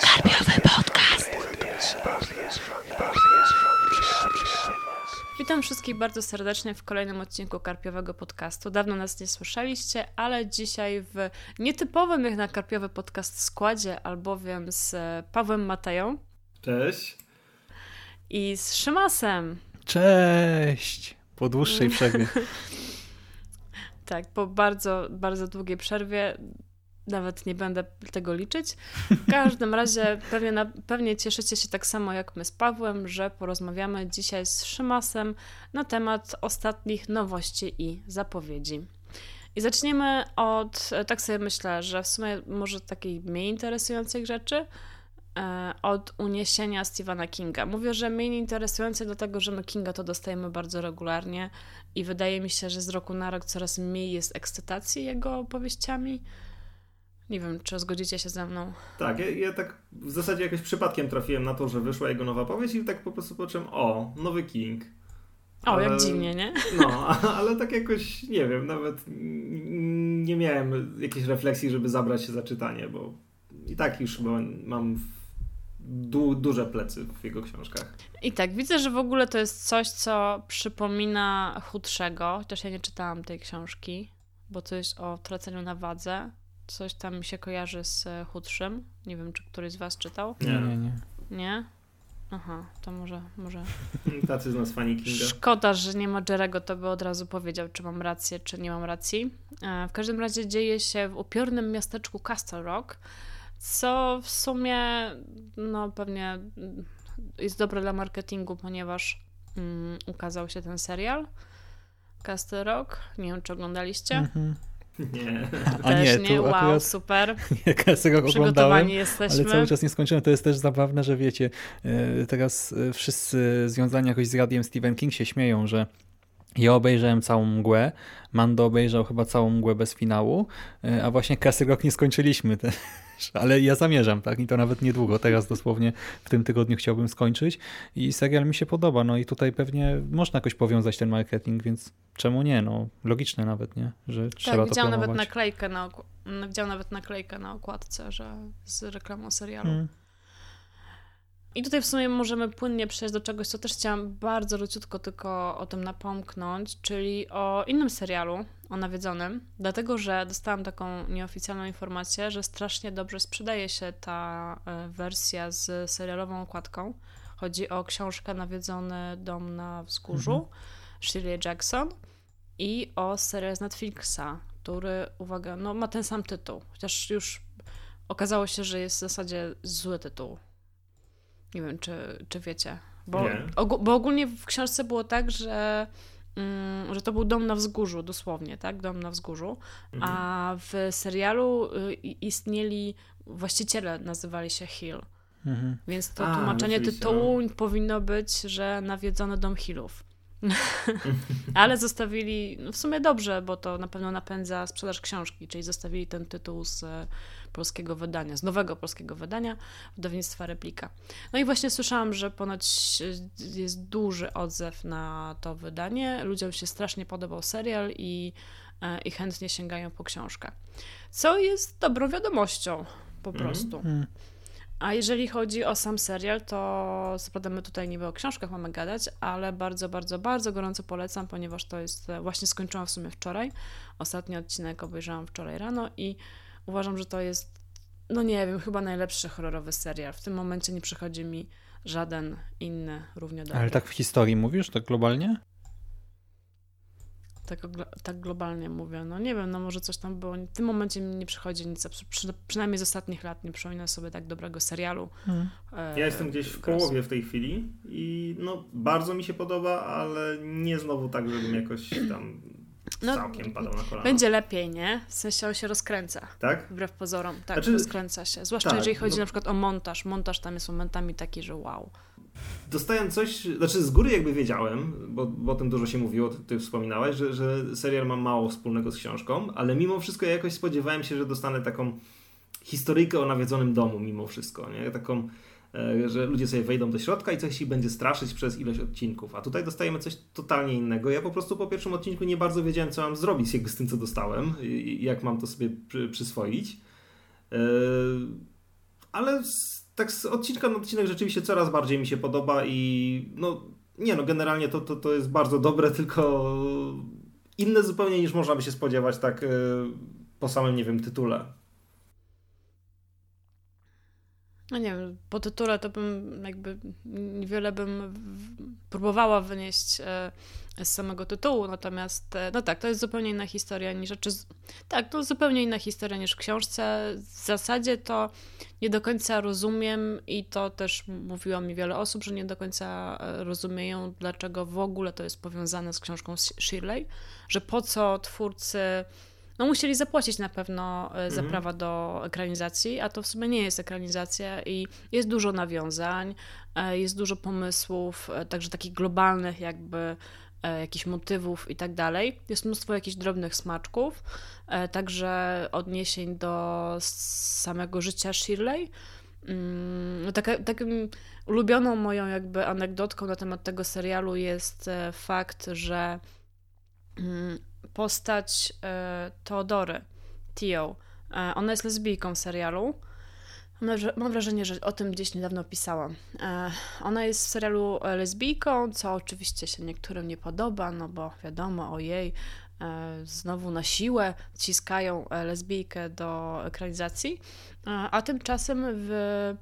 Karpiowy podcast. Witam wszystkich bardzo serdecznie w kolejnym odcinku Karpiowego Podcastu. Dawno nas nie słyszeliście, ale dzisiaj w nietypowym jak na Karpiowy Podcast składzie, albowiem z Pawłem Mateją. Cześć. I z Szymasem. Cześć! Po dłuższej przerwie. tak, po bardzo, bardzo długiej przerwie. Nawet nie będę tego liczyć. W każdym razie pewnie, na, pewnie cieszycie się tak samo jak my z Pawłem, że porozmawiamy dzisiaj z Szymasem na temat ostatnich nowości i zapowiedzi. I zaczniemy od, tak sobie myślę, że w sumie może takiej mniej interesujących rzeczy, od uniesienia Stephena Kinga. Mówię, że mniej interesujące, dlatego że my Kinga to dostajemy bardzo regularnie i wydaje mi się, że z roku na rok coraz mniej jest ekscytacji jego opowieściami. Nie wiem, czy zgodzicie się ze mną? Tak, ja, ja, tak w zasadzie jakoś przypadkiem trafiłem na to, że wyszła jego nowa powieść i tak po prostu poczułem, o, nowy King. O, ale, jak dziwnie, nie? No, ale tak jakoś, nie wiem, nawet nie miałem jakiejś refleksji, żeby zabrać się za czytanie, bo i tak już mam du duże plecy w jego książkach. I tak, widzę, że w ogóle to jest coś, co przypomina chudszego, chociaż ja nie czytałam tej książki, bo to jest o traceniu na wadze. Coś tam mi się kojarzy z chudszym. Nie wiem, czy któryś z was czytał? Nie, nie, nie. Nie? Aha, to może, może... Tacy z nas fani Kinga. Szkoda, że nie ma Jerego, to by od razu powiedział, czy mam rację, czy nie mam racji. E, w każdym razie dzieje się w upiornym miasteczku Castle Rock, co w sumie no pewnie jest dobre dla marketingu, ponieważ um, ukazał się ten serial Castle Rock. Nie wiem, czy oglądaliście. Mm-hmm. Nie. A nie, nie. wow, akurat, super. Nie, Castle Rock oglądałem, jesteśmy. ale cały czas nie skończyłem. To jest też zabawne, że wiecie, e, teraz e, wszyscy związani jakoś z radiem Stephen King się śmieją, że ja obejrzałem całą mgłę, Mando obejrzał chyba całą mgłę bez finału, e, a właśnie Castle Rock nie skończyliśmy. Te, ale ja zamierzam, tak? I to nawet niedługo. Teraz dosłownie w tym tygodniu chciałbym skończyć i serial mi się podoba. No i tutaj pewnie można jakoś powiązać ten marketing, więc czemu nie? No logiczne nawet, nie? Że tak, trzeba to nawet naklejkę na widział nawet naklejkę na okładce, że z reklamą serialu. Hmm. I tutaj w sumie możemy płynnie przejść do czegoś, co też chciałam bardzo leciutko tylko o tym napomknąć, czyli o innym serialu, o nawiedzonym, dlatego że dostałam taką nieoficjalną informację, że strasznie dobrze sprzedaje się ta e, wersja z serialową okładką. Chodzi o książkę Nawiedzony dom na wzgórzu mhm. Shirley Jackson i o serial z Netflixa, który, uwaga, no ma ten sam tytuł, chociaż już okazało się, że jest w zasadzie zły tytuł nie wiem, czy, czy wiecie. Bo, og bo ogólnie w książce było tak, że, mm, że to był dom na wzgórzu, dosłownie, tak? Dom na wzgórzu. Mhm. A w serialu y, istnieli właściciele, nazywali się Hill. Mhm. Więc to A, tłumaczenie tytułu no. powinno być, że nawiedzony dom Hillów. Ale zostawili, no w sumie dobrze, bo to na pewno napędza sprzedaż książki, czyli zostawili ten tytuł z polskiego wydania, z nowego polskiego wydania wydawnictwa Replika. No i właśnie słyszałam, że ponoć jest duży odzew na to wydanie. Ludziom się strasznie podobał serial i, e, i chętnie sięgają po książkę. Co jest dobrą wiadomością po mhm. prostu. Mm. A jeżeli chodzi o sam serial, to co prawda my tutaj niby o książkach mamy gadać, ale bardzo, bardzo, bardzo gorąco polecam, ponieważ to jest, e, właśnie skończyłam w sumie wczoraj. Ostatni odcinek obejrzałam wczoraj rano i uważam, że to jest, no nie wiem, chyba najlepszy horrorowy serial. W tym momencie nie przychodzi mi żaden inny równie dobry. Ale tak w historii mówisz, tak globalnie? tak, tak globalnie mówię. No nie wiem, no może coś tam było. W tym momencie mi nie przychodzi nic, przy, przynajmniej z ostatnich lat nie przypominam sobie tak dobrego serialu. Hmm. E, ja jestem gdzieś w połowie w tej chwili i no bardzo mi się podoba, ale nie znowu tak, żebym jakoś tam no, całkiem padał na kolana. Będzie lepiej, nie? W sensie on się rozkręca. Tak? Wbrew pozorom. Tak, znaczy, rozkręca się. Zwłaszcza tak, jeżeli chodzi no... na przykład o montaż. Montaż tam jest momentami taki, że wow dostałem coś, znaczy z góry jakby wiedziałem, bo, bo o tym dużo się mówiło, ty, ty wspominałeś, że, że serial ma mało wspólnego z książką, ale mimo wszystko ja jakoś spodziewałem się, że dostanę taką historyjkę o nawiedzonym domu mimo wszystko, nie? Taką że ludzie sobie wejdą do środka i coś ich będzie straszyć przez ilość odcinków. A tutaj dostajemy coś totalnie innego. Ja po prostu po pierwszym odcinku nie bardzo wiedziałem, co mam zrobić z tym, co dostałem i jak mam to sobie przy, przyswoić. E, ale tak z odcinka na odcinek rzeczywiście coraz bardziej mi się podoba i no nie no, generalnie to, to, to jest bardzo dobre, tylko inne zupełnie niż można by się spodziewać tak e, po samym, nie wiem, tytule. No nie wiem, po tytule to bym jakby niewiele bym próbowała wynieść e, z samego tytułu, natomiast e, no tak, to jest zupełnie inna historia niż, czy, tak, to zupełnie inna historia niż w książce. W zasadzie to nie do końca rozumiem i to też mówiło mi wiele osób, że nie do końca e, rozumieją, dlaczego w ogóle to jest powiązane z książką Shirley, że po co twórcy no musieli zapłacić na pewno e, za mhm. prawa do ekranizacji, a to w sumie nie jest ekranizacja i jest dużo nawiązań, e, jest dużo pomysłów, e, także takich globalnych jakby jakichś motywów i tak dalej. Jest mnóstwo jakichś drobnych smaczków, także odniesień do samego życia Shirley. Mm, no taka, taką ulubioną moją jakby anegdotką na temat tego serialu jest fakt, że mm, postać e, Teodory, Tio. E, ona jest lesbijką w serialu. Mam wrażenie, że o tym gdzieś niedawno pisałam. E, ona jest w serialu lesbijką, co oczywiście się niektórym nie podoba, no bo wiadomo, o jej znowu na siłę ciskają lesbijkę do ekranizacji, a tymczasem w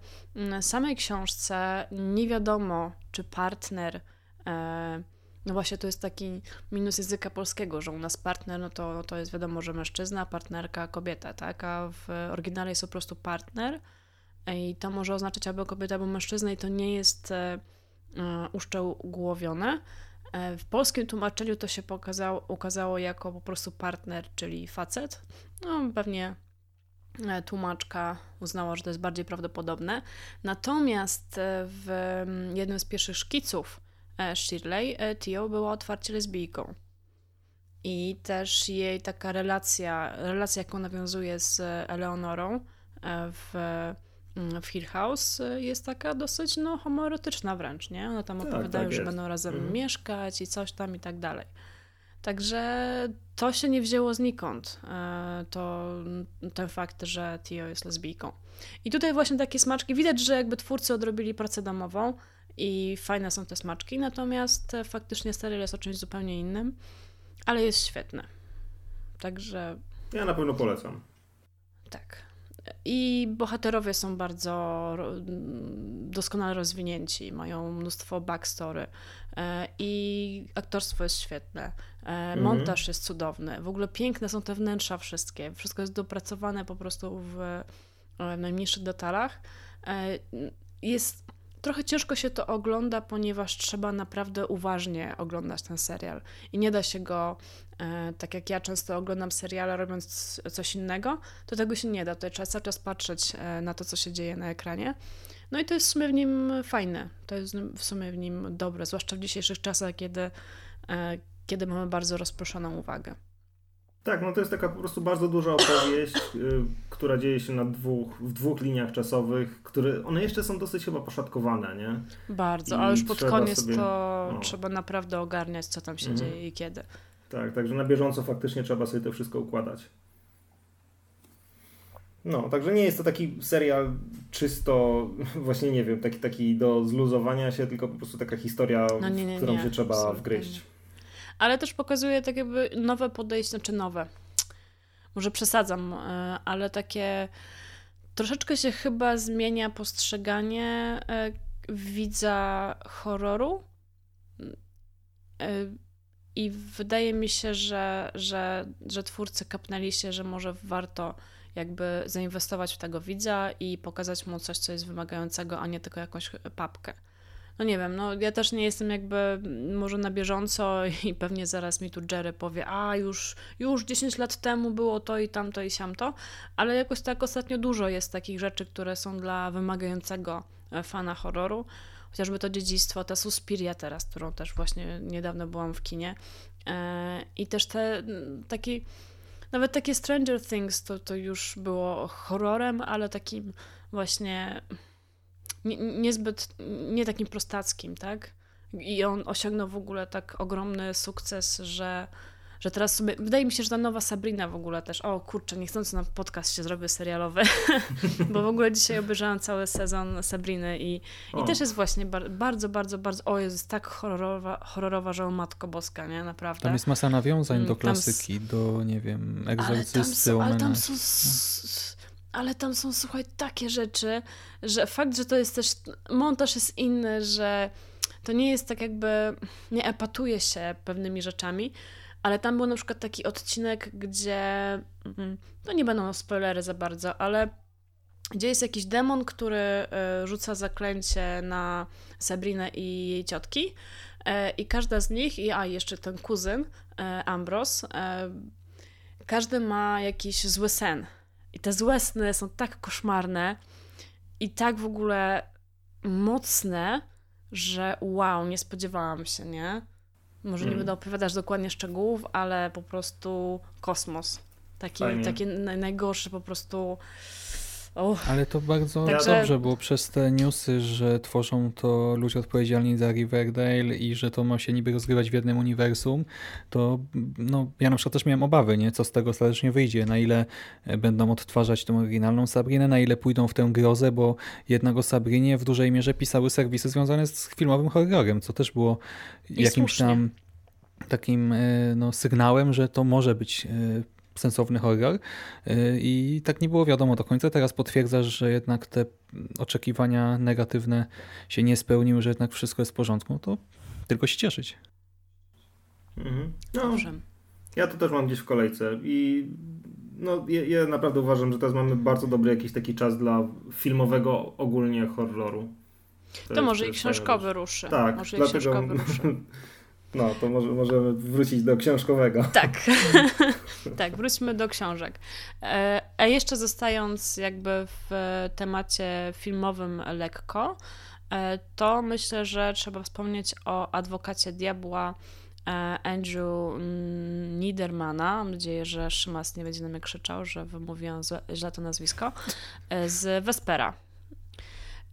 samej książce nie wiadomo, czy partner no właśnie to jest taki minus języka polskiego, że u nas partner, no to, to jest wiadomo, że mężczyzna, partnerka, kobieta, tak? A w oryginale jest po prostu partner i to może oznaczać albo kobieta, albo mężczyzna i to nie jest e, e uszczegółowione. E, w polskim tłumaczeniu to się pokazało, ukazało jako po prostu partner, czyli facet. No pewnie tłumaczka uznała, że to jest bardziej prawdopodobne. Natomiast w jednym z pierwszych szkiców Shirley, e, Tio była otwarcie lesbijką. I też jej taka relacja, relacja jaką nawiązuje z Eleonorą e, w, mm, w Hill House jest taka dosyć no, homoerotyczna wręcz, nie? One tam tak, opowiadają, tak że będą razem mhm. mieszkać i coś tam i tak dalej. Także to się nie wzięło znikąd, to ten fakt, że Tio jest lesbijką. I tutaj właśnie takie smaczki, widać, że jakby twórcy odrobili pracę domową, i fajne są te smaczki, natomiast e, faktycznie serial jest o czymś zupełnie innym, ale jest świetny. Także. Ja na pewno polecam. Tak. I bohaterowie są bardzo doskonale rozwinięci, mają mnóstwo backstory e, i aktorstwo jest świetne, e, mhm. montaż jest cudowny, w ogóle piękne są te wnętrza wszystkie, wszystko jest dopracowane po prostu w najmniejszych detalach. Jest trochę ciężko się to ogląda, ponieważ trzeba naprawdę uważnie oglądać ten serial. I nie da się go, e, tak jak ja często oglądam seriale robiąc coś innego, to tego się nie da. Tutaj trzeba cały czas patrzeć e, na to, co się dzieje na ekranie. No i to jest w sumie w nim fajne, to jest w sumie w nim dobre, zwłaszcza w dzisiejszych czasach, kiedy, e, kiedy mamy bardzo rozproszoną uwagę. Tak, no to jest taka po prostu bardzo duża opowieść, y, która dzieje się na dwóch, w dwóch liniach czasowych, które one jeszcze są dosyć chyba poszatkowane, nie? Bardzo, a już pod koniec sobie, to no. trzeba naprawdę ogarniać, co tam się mhm. dzieje i kiedy. Tak, także na bieżąco faktycznie trzeba sobie to wszystko układać. No, także nie jest to taki serial czysto, właśnie nie wiem, taki, taki do zluzowania się, tylko po prostu taka historia, no nie, nie, w którą nie, się trzeba wgryźć ale też pokazuje tak jakby nowe podejście, znaczy nowe. Może przesadzam, e, ale takie troszeczkę się chyba zmienia postrzeganie e, widza horroru. E, I wydaje mi się, że, że, że twórcy kapnęli się, że może warto jakby zainwestować w tego widza i pokazać mu coś, co jest wymagającego, a nie tylko jakąś papkę no nie wiem, no ja też nie jestem jakby może na bieżąco i pewnie zaraz mi tu Jerry powie, a już, już 10 lat temu było to i tamto i siamto, ale jakoś tak ostatnio dużo jest takich rzeczy, które są dla wymagającego e, fana horroru, chociażby to dziedzictwo, ta Suspiria teraz, którą też właśnie niedawno byłam w kinie. E, i też te taki nawet takie Stranger Things to, to już było horrorem, ale takim właśnie nie, niezbyt, nie takim prostackim, tak? I on osiągnął w ogóle tak ogromny sukces, że że teraz sobie, wydaje mi się, że ta nowa Sabrina w ogóle też, o kurczę, niechcący na podcast się zrobię serialowy, bo w ogóle dzisiaj obejrzałam cały sezon Sabriny i, i też jest właśnie bar bardzo, bardzo, bardzo, o jest tak horrorowa, horrorowa, że o Matko Boska, nie? Naprawdę. Tam jest masa nawiązań mm, do klasyki, do, nie wiem, egzorcysty, ale tam są, ale tam są ale tam są, słuchaj, takie rzeczy, że fakt, że to jest też, montaż jest inny, że to nie jest tak jakby, nie epatuje się pewnymi rzeczami, ale tam był na przykład taki odcinek, gdzie, mm, no nie będą spoilery za bardzo, ale gdzie jest jakiś demon, który e, rzuca zaklęcie na Sabrinę i jej ciotki e, i każda z nich, i a jeszcze ten kuzyn, e, Ambros, każdy ma jakiś zły sen. I te złe sny są tak koszmarne i tak w ogóle mocne, że wow, nie spodziewałam się, nie? Może nie mm. będę opowiadać dokładnie szczegółów, ale po prostu kosmos. Taki, taki najgorszy po prostu. Ale to bardzo Także... dobrze było przez te newsy, że tworzą to ludzie odpowiedzialni za Riverdale i że to ma się niby rozgrywać w jednym uniwersum, to no, ja na przykład też miałem obawy, nie? co z tego ostatecznie wyjdzie, na ile będą odtwarzać tą oryginalną Sabrinę, na ile pójdą w tę grozę, bo jednak o Sabrinie w dużej mierze pisały serwisy związane z filmowym horrorem, co też było I jakimś słusznie. tam takim e, no, sygnałem, że to może być e, sensowny horror y, i tak nie było wiadomo do końca. Teraz potwierdzasz, że jednak te oczekiwania negatywne się nie spełniły, że jednak wszystko jest w porządku, to tylko się cieszyć. Mhm. No, ja to też mam gdzieś w kolejce i no, ja, ja, naprawdę uważam, że teraz mamy bardzo dobry jakiś taki czas dla filmowego ogólnie horroru. To, to może i książkowy ruszy. Tak, może dlatego... i książkowy ruszy. No, to może, możemy wrócić do książkowego. Tak, tak, wróćmy do książek. E, a jeszcze zostając jakby w temacie filmowym lekko, e, to myślę, że trzeba wspomnieć o adwokacie diabła e, Andrew Niedermana. Mam nadzieję, że Szymas nie będzie na mnie krzyczał, że wymówiłam źle to nazwisko. Z Vespera.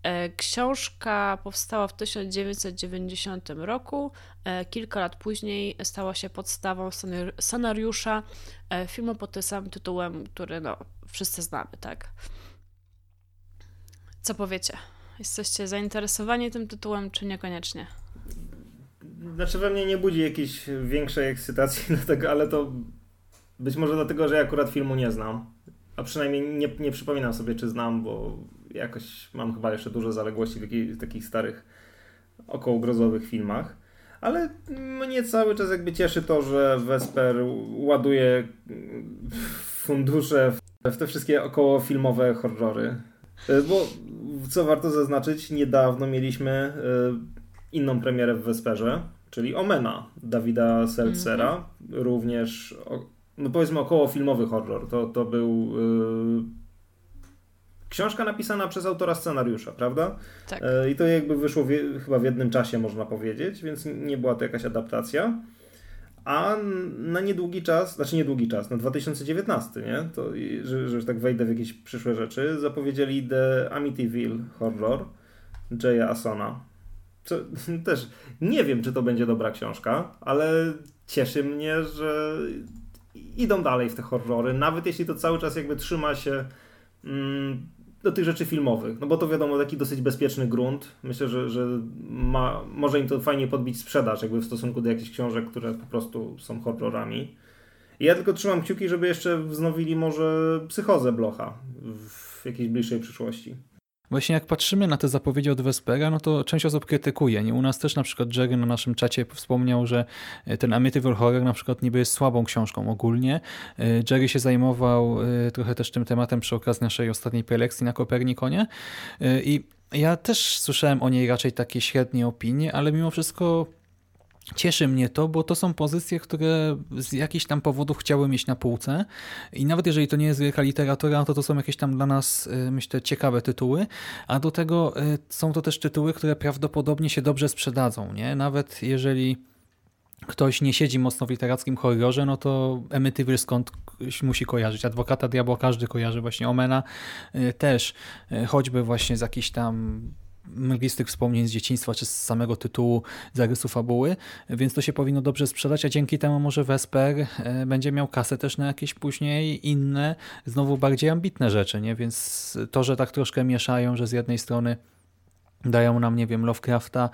E, książka powstała w 1990 roku. E, kilka lat później stała się podstawą scenariusza e, filmu pod tym samym tytułem, który no, wszyscy znamy, tak? Co powiecie? Jesteście zainteresowani tym tytułem, czy niekoniecznie? Znaczy we mnie nie budzi jakiejś większej ekscytacji dlatego, ale to być może dlatego, że ja akurat filmu nie znam. A przynajmniej nie, nie przypominam sobie, czy znam, bo jakoś mam chyba jeszcze dużo zaległości w, takich starych okołogrozowych filmach. Ale mnie cały czas jakby cieszy to, że Vesper ładuje fundusze w te wszystkie okołofilmowe horrory. E, bo co warto zaznaczyć, niedawno mieliśmy e, inną premierę w Vesperze, czyli Omena Dawida Seltzera. Mm -hmm. Również, no powiedzmy, okołofilmowy horror. To, to był e, książka napisana przez autora scenariusza, prawda? Tak. E, I to jakby wyszło w, chyba w jednym czasie, można powiedzieć, więc nie była to jakaś adaptacja. A na niedługi czas, znaczy niedługi czas, na 2019, nie? To, że, że już tak wejdę w jakieś przyszłe rzeczy, zapowiedzieli The Amityville Horror Jaya Asona. Co, też nie wiem, czy to będzie dobra książka, ale cieszy mnie, że idą dalej w te horrory, nawet jeśli to cały czas jakby trzyma się mm, do tych rzeczy filmowych, no bo to wiadomo taki dosyć bezpieczny grunt. Myślę, że, że ma, może im to fajnie podbić sprzedaż jakby w stosunku do jakichś książek, które po prostu są horrorami. I ja tylko trzymam kciuki, żeby jeszcze wznowili może psychozę Blocha w jakiejś bliższej przyszłości. Właśnie jak patrzymy na te zapowiedzi od Vespera, no to część osób krytykuje. Nie? U nas też na przykład Jerry na naszym czacie wspomniał, że e, ten Amityville Horror na przykład niby jest słabą książką ogólnie. E, Jerry się zajmował e, trochę też tym tematem przy okazji naszej ostatniej prelekcji na Kopernikonie i ja też słyszałem o niej raczej takie średnie opinie, ale mimo wszystko Cieszy mnie to, bo to są pozycje, które z jakichś tam powodów chciały mieć na półce i nawet jeżeli to nie jest wielka literatura, to to są jakieś tam dla nas, y, myślę, ciekawe tytuły, a do tego y, są to też tytuły, które prawdopodobnie się dobrze sprzedadzą, nie? Nawet jeżeli ktoś nie siedzi mocno w literackim horrorze, no to Emityville skąd musi kojarzyć. Adwokata Diabła każdy kojarzy, właśnie Omena y, też, choćby właśnie z jakichś tam mglistych wspomnień z dzieciństwa, czy z samego tytułu zarysu fabuły, więc to się powinno dobrze sprzedać, a dzięki temu może Vesper e, będzie miał kasę też na jakieś później inne, znowu bardziej ambitne rzeczy, nie? Więc to, że tak troszkę mieszają, że z jednej strony dają nam, nie wiem, Lovecrafta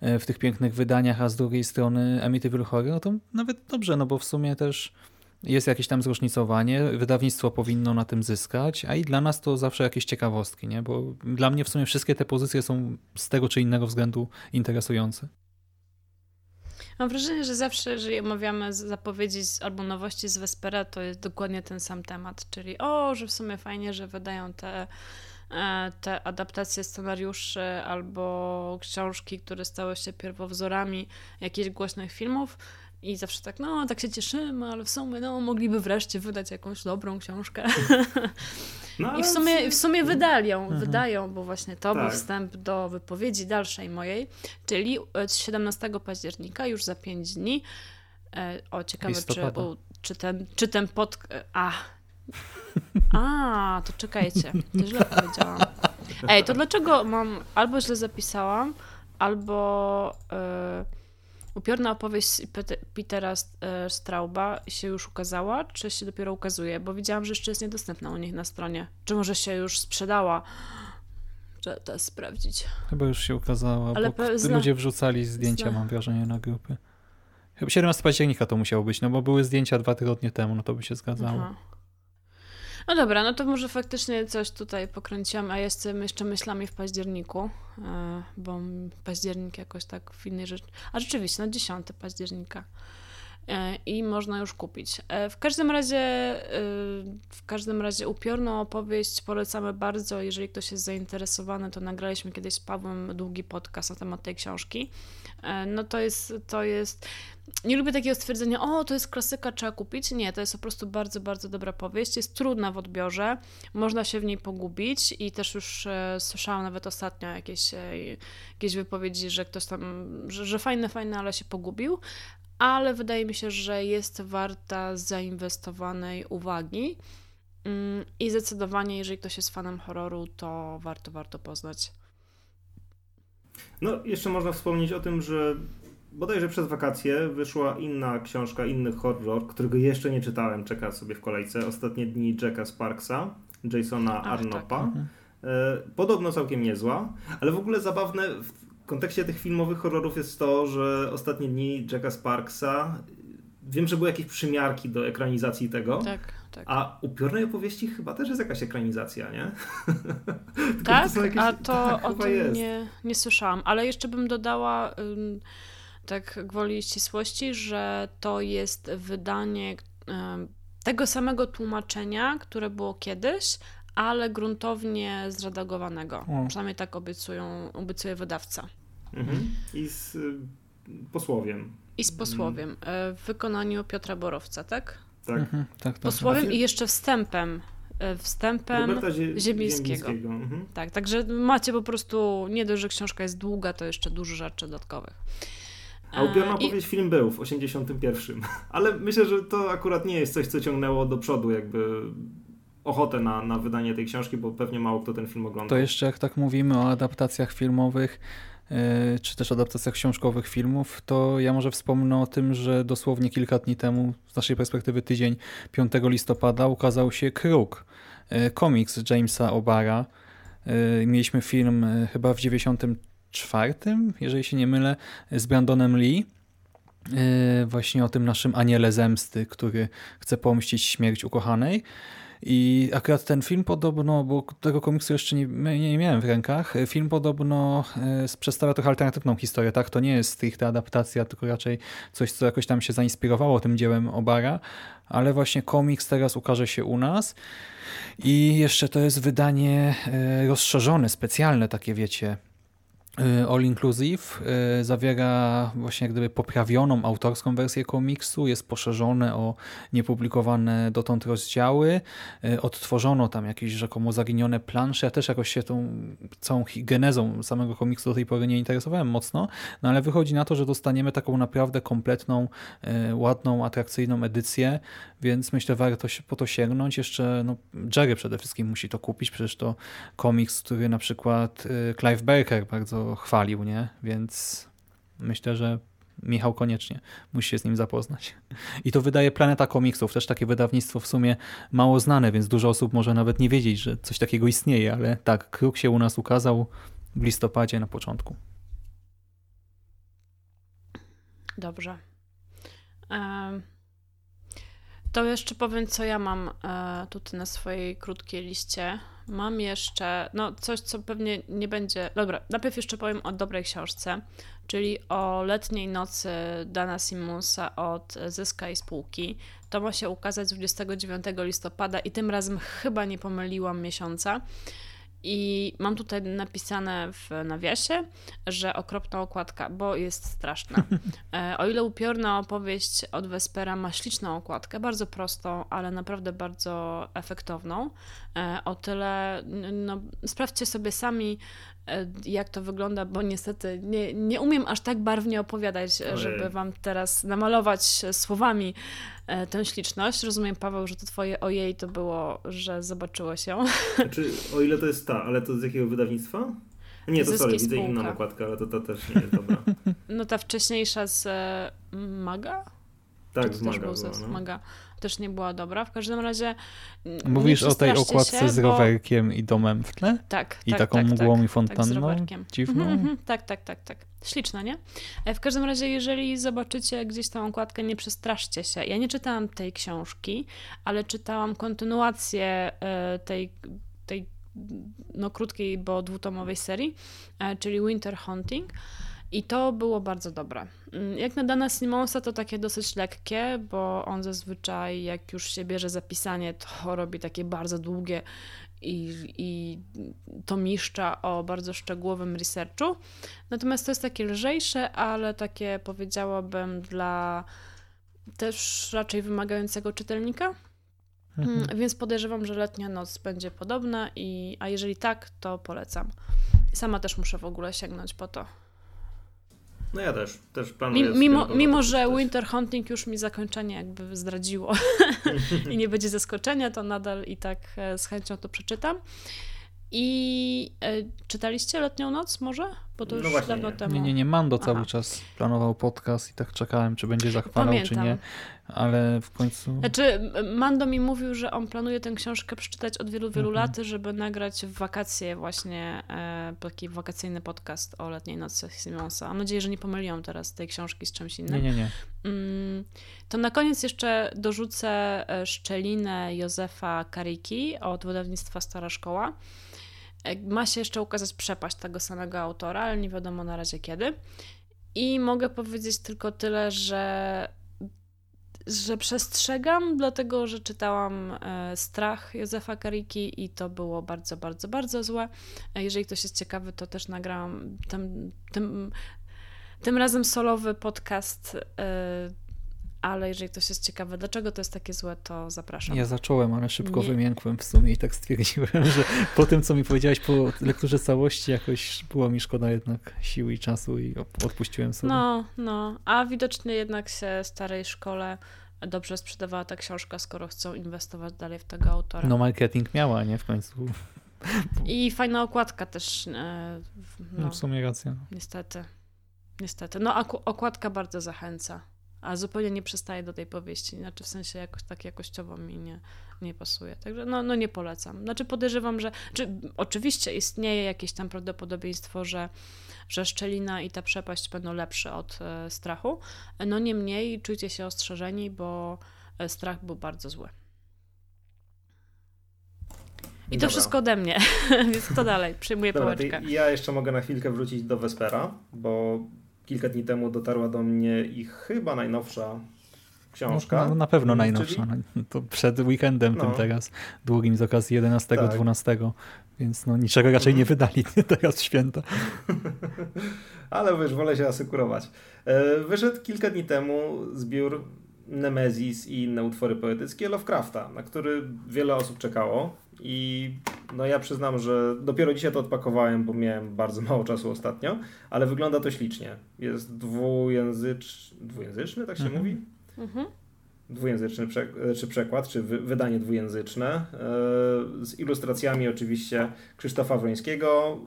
e, w tych pięknych wydaniach, a z drugiej strony Amityville Horror, no to nawet dobrze, no bo w sumie też jest jakieś tam zróżnicowanie, wydawnictwo powinno na tym zyskać, a i dla nas to zawsze jakieś ciekawostki, nie? bo dla mnie w sumie wszystkie te pozycje są z tego czy innego względu interesujące. Mam wrażenie, że zawsze, jeżeli omawiamy zapowiedzi albo nowości z Vespera, to jest dokładnie ten sam temat, czyli o, że w sumie fajnie, że wydają te, e, te adaptacje scenariuszy albo książki, które stały się pierwowzorami jakichś głośnych filmów, i zawsze tak, no, tak się cieszymy, ale w sumie, no, mogliby wreszcie wydać jakąś dobrą książkę. No, I w sumie, w sumie wydali ją, mhm. wydają, bo właśnie to tak. był wstęp do wypowiedzi dalszej mojej, czyli 17 października, już za 5 dni. E, o, ciekawe, czy, o, czy, ten, czy ten pod... A, a, to czekajcie, to źle powiedziałam. Ej, to dlaczego mam, albo źle zapisałam, albo... Yy, Upiorna opowieść Petera e, Strauba się już ukazała, czy się dopiero ukazuje? Bo widziałam, że jeszcze jest niedostępna u nich na stronie. Czy może się już sprzedała? Trzeba to sprawdzić. Chyba już się ukazała, Ale bo zna... ludzie wrzucali zdjęcia, zna... mam wrażenie, na grupy. Chyba 17 października to musiało być, no bo były zdjęcia dwa tygodnie temu, no to by się zgadzało. Aha. No dobra, no to może faktycznie coś tutaj pokręciłam, a jestem jeszcze myślami w październiku, e, bo październik jakoś tak w innej rzeczy. A rzeczywiście, no 10 października. E, I można już kupić. E, w każdym razie, w każdym razie upiorną opowieść polecamy bardzo. Jeżeli ktoś jest zainteresowany, to nagraliśmy kiedyś z Pawłem długi podcast na temat tej książki. No to jest, to jest nie lubię takiego stwierdzenia, o, to jest klasyka, trzeba kupić. Nie, to jest po prostu bardzo, bardzo dobra powieść. Jest trudna w odbiorze, można się w niej pogubić i też już e, słyszałam nawet ostatnio jakieś, e, jakieś wypowiedzi, że ktoś tam, że, że fajne, fajne, ale się pogubił. Ale wydaje mi się, że jest warta zainwestowanej uwagi. Mm, I zdecydowanie, jeżeli ktoś jest fanem horroru, to warto, warto poznać. No, jeszcze można wspomnieć o tym, że bodajże przez wakacje wyszła inna książka, inny horror, którego jeszcze nie czytałem, czeka sobie w kolejce. Ostatnie dni Jacka Sparksa, Jasona Ach, Arnopa. Tak. Mhm. E, podobno całkiem niezła, ale w ogóle zabawne w kontekście tych filmowych horrorów jest to, że ostatnie dni Jacka Sparksa wiem, że były jakieś przymiarki do ekranizacji tego. Tak, tak. A upiornej opowieści chyba też jest jakaś ekranizacja, nie? tak, to jakieś... a to tak, o tym nie, nie słyszałam. Ale jeszcze bym dodała tak gwoli ścisłości, że to jest wydanie tego samego tłumaczenia, które było kiedyś, ale gruntownie zredagowanego. O. Przynajmniej tak obiecują, obiecuje wydawca. Mhm. I z y, posłowiem. I z posłowiem. E, w wykonaniu Piotra Borowca, tak? Tak. Mhm, tak, tak. Posłowiem i jeszcze wstępem e, wstępem Zie Ziemińskiego. Mhm. Tak, także macie po prostu, nie dość, że książka jest długa, to jeszcze dużo rzeczy dodatkowych. A upiorna opowieść I... film był w 81. Ale myślę, że to akurat nie jest coś, co ciągnęło do przodu jakby ochotę na, na wydanie tej książki, bo pewnie mało kto ten film ogląda. To jeszcze jak tak mówimy o adaptacjach filmowych, yy, czy też adaptacjach książkowych filmów, to ja może wspomnę o tym, że dosłownie kilka dni temu, z naszej perspektywy tydzień 5 listopada ukazał się Kruk, yy, komiks Jamesa Obara. Mieliśmy film chyba w 90 czwartym, jeżeli się nie mylę, z Brandonem Lee. E, właśnie o tym naszym aniele zemsty, który chce pomścić śmierć ukochanej. I akurat ten film podobno, bo tego komiksu jeszcze nie, nie, miałem w rękach, film podobno e, przedstawia trochę alternatywną historię, tak? To nie jest stricte adaptacja, tylko raczej coś, co jakoś tam się zainspirowało tym dziełem Obara, ale właśnie komiks teraz ukaże się u nas i jeszcze to jest wydanie e, rozszerzone, specjalne takie, wiecie, All Inclusive y, zawiera właśnie jak gdyby poprawioną autorską wersję komiksu, jest poszerzone o niepublikowane dotąd rozdziały, y, odtworzono tam jakieś rzekomo zaginione plansze, ja też jakoś się tą całą genezą samego komiksu do tej pory nie interesowałem mocno, no ale wychodzi na to, że dostaniemy taką naprawdę kompletną, ładną, atrakcyjną edycję, więc myślę warto się po to sięgnąć, jeszcze no, Jerry przede wszystkim musi to kupić, przecież to komiks, który na przykład Clive Barker bardzo chwalił, nie? Więc myślę, że Michał koniecznie musi się z nim zapoznać. I to wydaje Planeta Komiksów, też takie wydawnictwo w sumie mało znane, więc dużo osób może nawet nie wiedzieć, że coś takiego istnieje, ale tak, Kruk się u nas ukazał w listopadzie na początku. Dobrze. To jeszcze powiem, co ja mam e, tutaj na swojej krótkiej liście Mam jeszcze, no coś, co pewnie nie będzie. Dobra, najpierw jeszcze powiem o dobrej książce, czyli o letniej nocy Dana Simonsa od Zyska i Spółki. To ma się ukazać 29 listopada i tym razem chyba nie pomyliłam miesiąca. I mam tutaj napisane w nawiasie, że okropna okładka, bo jest straszna. E, o ile upiorna opowieść od Vespera ma śliczną okładkę, bardzo prostą, ale naprawdę bardzo efektowną, e, o tyle no, sprawdźcie sobie sami, jak to wygląda, bo niestety nie, nie umiem aż tak barwnie opowiadać, Ojej. żeby wam teraz namalować słowami E, tę śliczność. Rozumiem, Paweł, że to twoje ojej to było, że zobaczyło ją. Znaczy, o ile to jest ta, ale to z jakiego wydawnictwa? Nie, to sorry, widzę inną nakładkę, ale to, to też nie jest dobra. No ta wcześniejsza z e, Maga? Tak, z Maga. Była, no. Maga też nie była dobra. W każdym razie. Mówisz o tej okładce się, z rowerkiem bo... i domem w tle? Tak. I tak, taką tak, mgłą tak, i fontanną? Tak, dziwną? Mm -hmm, tak, tak, tak, tak. Śliczna, nie? E, w każdym razie, jeżeli zobaczycie gdzieś tą okładkę, nie przestraszcie się. Ja nie czytałam tej książki, ale czytałam kontynuację e, tej, tej no, krótkiej, bo dwutomowej serii, e, czyli Winter Hunting. I to było bardzo dobre. Mm, jak na Dana Simonsa to takie dosyć lekkie, bo on zazwyczaj jak już się bierze zapisanie, to robi takie bardzo długie i, i to miszcza o bardzo szczegółowym researchu. Natomiast to jest takie lżejsze, ale takie powiedziałabym dla też raczej wymagającego czytelnika. Mhm. Mm, więc podejrzewam, że letnia noc będzie podobna, i, a jeżeli tak, to polecam. Sama też muszę w ogóle sięgnąć po to. No ja też, też planuję. Mimo, mimo że Winter Hunting już mi zakończenie jakby zdradziło i nie będzie zaskoczenia, to nadal i tak e, z chęcią to przeczytam. I e, czytaliście Letnią Noc może? Bo to no już dawno nie. temu. Nie, nie, nie. Mando Aha. cały czas planował podcast i tak czekałem, czy będzie zachwalał, Pamiętam. czy nie. Ale w końcu... Znaczy, Mando mi mówił, że on planuje tę książkę przeczytać od wielu, wielu mhm. lat, żeby nagrać w wakacje właśnie e, taki wakacyjny podcast o Letniej Nocy Simonsa. Mam nadzieję, że nie pomyliłam teraz tej książki z czymś innym. Nie, nie, nie. Mm, to na koniec jeszcze dorzucę e, szczelinę Józefa Kariki od wydawnictwa Stara Szkoła. E, ma się jeszcze ukazać przepaść tego samego autora, ale nie wiadomo na razie kiedy. I mogę powiedzieć tylko tyle, że, że przestrzegam, dlatego że czytałam e, Strach Józefa Kariki i to było bardzo, bardzo, bardzo złe. E, jeżeli ktoś jest ciekawy, to też nagrałam tym, tym, tym razem solowy podcast ale jeżeli ktoś jest ciekawy, dlaczego to jest takie złe, to zapraszam. Ja zacząłem, ale szybko nie. wymiękłem w sumie i tak stwierdziłem, że po tym, co mi powiedziałaś po lekturze całości, jakoś było mi szkoda jednak siły i czasu i odpuściłem sobie. No, no, a widocznie jednak się starej szkole dobrze sprzedawała ta książka, skoro chcą inwestować dalej w tego autora. No marketing miała, nie? W końcu. I fajna okładka też. E, no, no w sumie racja. Niestety. Niestety. No, okładka bardzo zachęca a zupełnie nie przystaje do tej powieści, znaczy w sensie jakoś tak jakościowo mi nie, nie pasuje. Także no, no nie polecam. Znaczy podejrzewam, że czy, oczywiście istnieje jakieś tam prawdopodobieństwo, że, że szczelina i ta przepaść będą lepsze od e, strachu. No niemniej czujcie się ostrzeżeni, bo e, strach był bardzo zły. I Dobra. to wszystko ode mnie, więc kto dalej? Przyjmuję Dobra, pałeczkę. Ja jeszcze mogę na chwilkę wrócić do Vespera, bo kilka dni temu dotarła do mnie ich chyba najnowsza książka. No, na pewno najnowsza. Czyli... No, to przed weekendem no. tym teraz, długim z okazji 11-12, tak. więc no niczego raczej nie mhm. wydali teraz święta. Ale wiesz, wolę się asykurować. E, wyszedł kilka dni temu zbiór Nemezis i inne utwory poetyckie Lovecrafta, na który wiele osób czekało. I no ja przyznam, że dopiero dzisiaj to odpakowałem, bo miałem bardzo mało czasu ostatnio, ale wygląda to ślicznie. Jest dwujęzycz... dwujęzyczny, tak się mhm. mówi? Mhm. Dwujęzyczny prze... czy przekład, czy wy... wydanie dwujęzyczne, e, z ilustracjami oczywiście Krzysztofa Wrońskiego.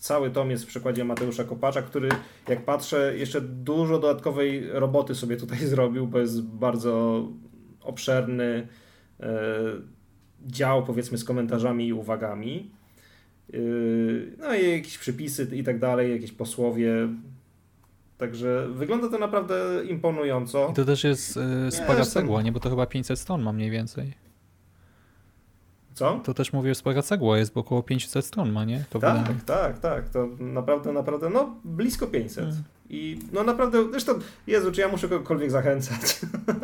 Cały tom jest w przekładzie Mateusza Kopacza, który jak patrzę, jeszcze dużo dodatkowej roboty sobie tutaj zrobił, bo jest bardzo obszerny e, dział, powiedzmy, z komentarzami i uwagami. Yy, no i jakieś przypisy i tak dalej, jakieś posłowie. Także wygląda to naprawdę imponująco. I to też jest yy, spora cegła, nie? Bo to chyba 500 stron ma mniej więcej. Co? To też mówię, spora cegła jest, bo około 500 stron ma, nie? To tak, wydanie. tak, tak. To naprawdę, naprawdę, no blisko 500. Hmm. I no naprawdę, zresztą, Jezu, czy ja muszę kogokolwiek zachęcać?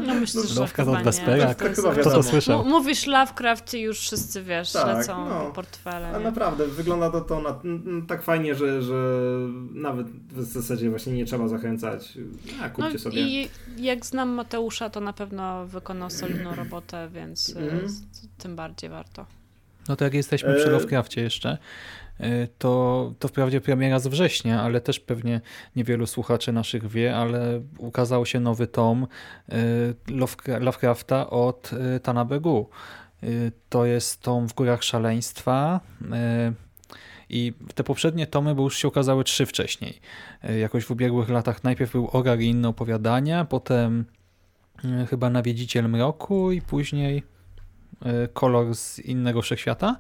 No myślę, że Lovecraft chyba od Vespera, tak, to, to, to słyszał. Mówisz Lovecraft i już wszyscy, wiesz, tak, lecą no, po portfele. A naprawdę, wygląda to, to na, tak fajnie, że, że nawet w zasadzie właśnie nie trzeba zachęcać. A, kupcie no, sobie. I jak znam Mateusza, to na pewno wykonał solidną robotę, więc mm. tym bardziej warto. No to jak jesteśmy przy e, Lovecraftie jeszcze, to, to wprawdzie premiera z września, ale też pewnie niewielu słuchaczy naszych wie, ale ukazał się nowy tom e, Lovecrafta od Tanabegu. To jest tom w Górach Szaleństwa i te poprzednie tomy, bo już się ukazały trzy wcześniej. Jakoś w ubiegłych latach najpierw był Ogar i inne opowiadania, potem chyba Nawiedziciel Mroku i później E, kolor z innego wszechświata,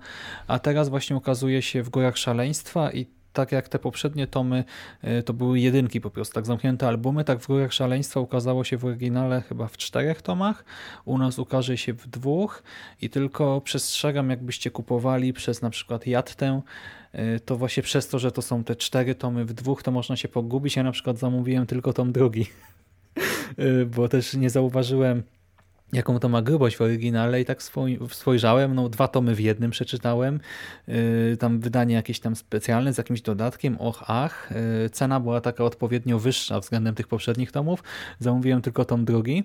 a teraz właśnie ukazuje się w Górach Szaleństwa i tak jak te poprzednie tomy, e, to były jedynki po prostu, tak zamknięte albumy, tak w Górach Szaleństwa ukazało się w oryginale chyba w czterech tomach, u nas ukaże się w dwóch i tylko przestrzegam, jakbyście kupowali przez na przykład Jattę, e, to właśnie przez to, że to są te cztery tomy w dwóch, to można się pogubić. Ja na przykład zamówiłem tylko tom drugi, bo też nie zauważyłem jaką to ma grubość w oryginale i tak spojrzałem, no dwa tomy w jednym przeczytałem, yy, tam wydanie jakieś tam specjalne z jakimś dodatkiem, och, ach, yy, cena była taka odpowiednio wyższa względem tych poprzednich tomów, zamówiłem tylko tom drugi,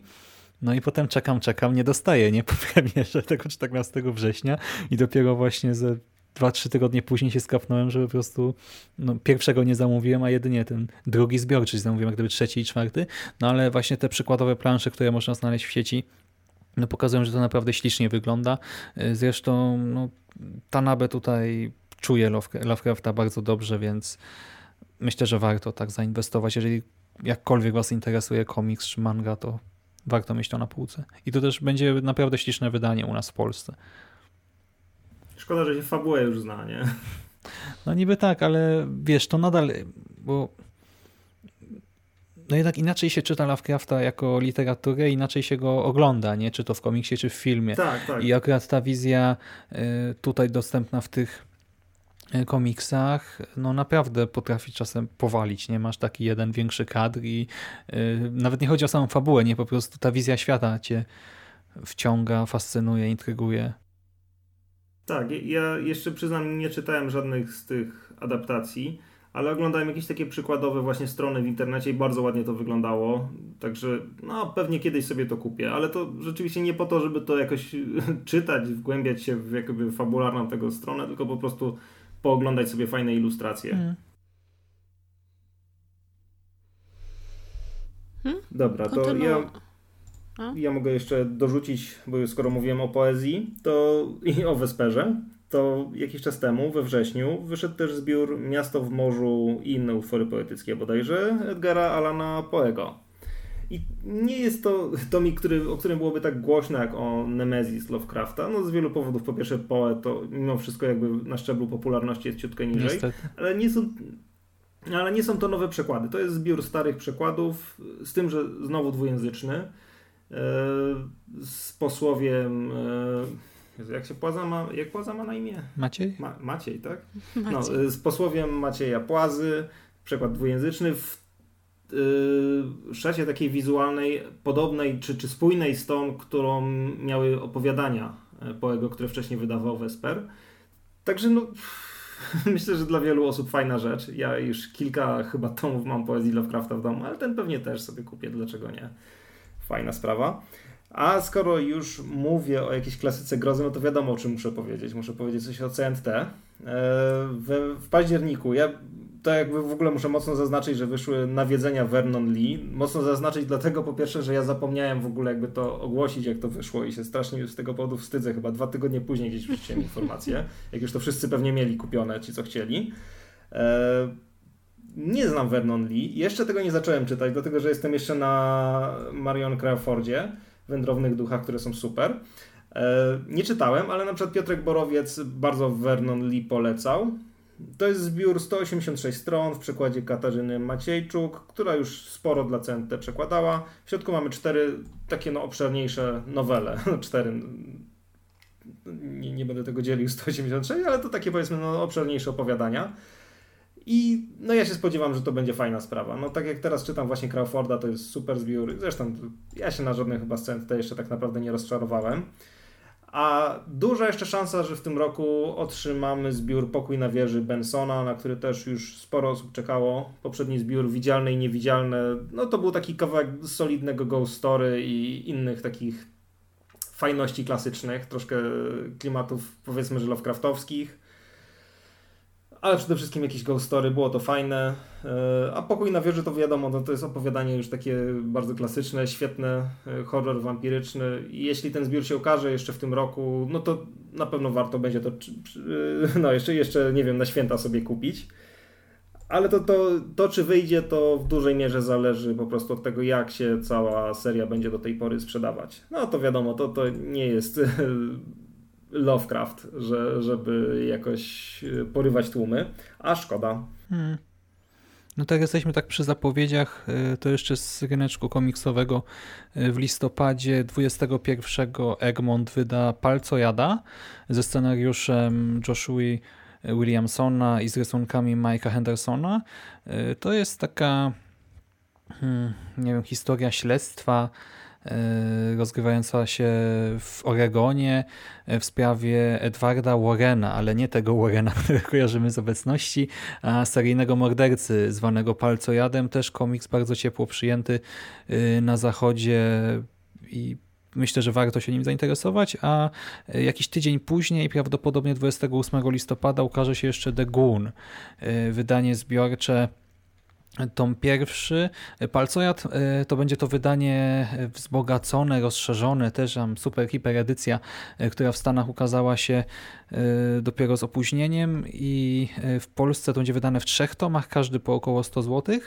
no i potem czekam, czekam, nie dostaję, nie? Po premierze tego 14 września i dopiero właśnie ze dwa, trzy tygodnie później się skapnąłem, że po prostu no, pierwszego nie zamówiłem, a jedynie ten drugi zbiorczy zamówiłem, jak gdyby trzeci i czwarty, no ale właśnie te przykładowe plansze, które można znaleźć w sieci, no pokazują, że to naprawdę ślicznie wygląda. Y, zresztą no, Tanabe tutaj czuje Lovecrafta bardzo dobrze, więc myślę, że warto tak zainwestować. Jeżeli jakkolwiek Was interesuje komiks czy manga, to warto mieć to na półce. I to też będzie naprawdę śliczne wydanie u nas w Polsce. Szkoda, że się fabułę już zna, nie? No niby tak, ale wiesz, to nadal, bo no jednak inaczej się czyta Lovecrafta jako literaturę, inaczej się go ogląda, nie? czy to w komiksie, czy w filmie. Tak, tak. I akurat ta wizja y, tutaj dostępna w tych y, komiksach, no naprawdę potrafi czasem powalić, nie? Masz taki jeden większy kadr i y, nawet nie chodzi o samą fabułę, nie? Po prostu ta wizja świata cię wciąga, fascynuje, intryguje. Tak, ja jeszcze przyznam, nie czytałem żadnych z tych adaptacji, ale oglądałem jakieś takie przykładowe właśnie strony w internecie i bardzo ładnie to wyglądało. Także no pewnie kiedyś sobie to kupię, ale to rzeczywiście nie po to, żeby to jakoś czytać, wgłębiać się w jakby fabularną tego stronę, tylko po prostu pooglądać sobie fajne ilustracje. Hmm. Hmm? Dobra, to ja, ja mogę jeszcze dorzucić, bo skoro mówiłem o poezji, to i o Wesperze, to jakiś czas temu, we wrześniu, wyszedł też zbiór Miasto w morzu i inne utwory poetyckie bodajże Edgara Alana Poego. I nie jest to tomik, który, o którym byłoby tak głośno jak o Nemesis Lovecrafta. No z wielu powodów. Po pierwsze Poe to mimo wszystko jakby na szczeblu popularności jest ciutkę niżej. Niestety. Ale nie są... Ale nie są to nowe przekłady. To jest zbiór starych przekładów, z tym, że znowu dwujęzyczny, e, z posłowiem jak się Płaza ma, jak Płaza ma na imię? Maciej? Ma, Maciej, tak? Maciej. No, z posłowiem Macieja Płazy, przekład dwujęzyczny. W, yy, szacie takiej wizualnej, podobnej czy, czy spójnej z tą, którą miały opowiadania e, Poego, które wcześniej wydawał Vesper. Także no, myślę, że dla wielu osób fajna rzecz. Ja już kilka chyba tomów mam poezji Lovecrafta w domu, ale ten pewnie też sobie kupię, dlaczego nie. Fajna sprawa. A skoro już mówię o jakiejś klasyce grozy, no to wiadomo o czym muszę powiedzieć. Muszę powiedzieć coś o CNT. E, w, w październiku, ja to jakby w ogóle muszę mocno zaznaczyć, że wyszły nawiedzenia Vernon Lee. Mocno zaznaczyć dlatego po pierwsze, że ja zapomniałem w ogóle jakby to ogłosić, jak to wyszło i się strasznie z tego powodu wstydzę. Chyba dwa tygodnie później gdzieś wrzuciłem informację, jak już to wszyscy pewnie mieli kupione, ci co chcieli. E, nie znam Vernon Lee. Jeszcze tego nie zacząłem czytać, dlatego że jestem jeszcze na Marion Crawfordzie wędrownych duchach, które są super. E, nie czytałem, ale na przykład Piotrek Borowiec bardzo Vernon Lee polecał. To jest zbiór 186 stron w przekładzie Katarzyny Maciejczuk, która już sporo dla CNT przekładała. W środku mamy cztery takie no, obszerniejsze nowele. cztery. Nie, nie będę tego dzielił 186, ale to takie powiedzmy no, obszerniejsze opowiadania. I no ja się spodziewam, że to będzie fajna sprawa. No tak jak teraz czytam właśnie Crawforda, to jest super zbiór. Zresztą ja się na żadnych chyba scen tutaj jeszcze tak naprawdę nie rozczarowałem. A duża jeszcze szansa, że w tym roku otrzymamy zbiór Pokój na wieży Bensona, na który też już sporo osób czekało. Poprzedni zbiór Widzialne i Niewidzialne, no to był taki kawałek solidnego ghost story i innych takich fajności klasycznych, troszkę klimatów powiedzmy, że Lovecraftowskich ale przede wszystkim jakieś ghost story, było to fajne. E, a Pokój na wieży to wiadomo, no to jest opowiadanie już takie bardzo klasyczne, świetne, e, horror wampiryczny. I jeśli ten zbiór się ukaże jeszcze w tym roku, no to na pewno warto będzie to, e, no jeszcze, jeszcze nie wiem, na święta sobie kupić. Ale to, to, to, czy wyjdzie, to w dużej mierze zależy po prostu od tego, jak się cała seria będzie do tej pory sprzedawać. No to wiadomo, to, to nie jest Lovecraft, że, żeby jakoś e, porywać tłumy, a szkoda. Hmm. No tak, jesteśmy tak przy zapowiedziach, e, to jeszcze z ryneczku komiksowego e, w listopadzie 21 Egmont wyda Palcojada ze scenariuszem Joshua Williamsona i z rysunkami Mike'a Hendersona. To jest taka hmm, nie wiem, historia śledztwa rozgrywająca się w Oregonie e, w sprawie Edwarda Warrena, ale nie tego Warrena, którego kojarzymy z obecności, a seryjnego mordercy zwanego Palcojadem. Też komiks bardzo ciepło przyjęty e, na zachodzie i myślę, że warto się nim zainteresować, a jakiś tydzień później, prawdopodobnie 28 listopada ukaże się jeszcze The Goon, wydanie zbiorcze tom pierwszy. Palcojad e, to będzie to wydanie wzbogacone, rozszerzone, też tam super hiper edycja, e, która w Stanach ukazała się e, dopiero z opóźnieniem i w Polsce to będzie wydane w trzech tomach, każdy po około 100 zł.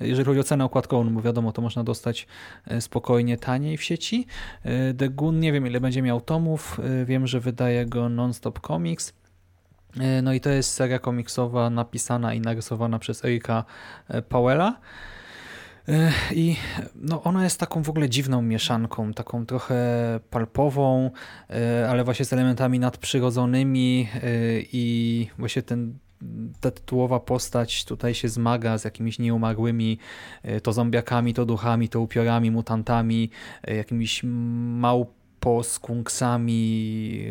Jeżeli chodzi o cenę okładkową, no bo wiadomo, to można dostać spokojnie taniej w sieci. The nie wiem ile będzie miał tomów, wiem, że wydaje go Nonstop Comics. E, no i to jest seria komiksowa napisana i narysowana przez Erika e, Powella. E, I no ona jest taką w ogóle dziwną mieszanką, taką trochę palpową, ale właśnie z elementami nadprzyrodzonymi i właśnie ten ta tytułowa postać tutaj się zmaga z jakimiś nieumarłymi to zombiakami, to duchami, to upiorami, mutantami, jakimiś małposkunksami,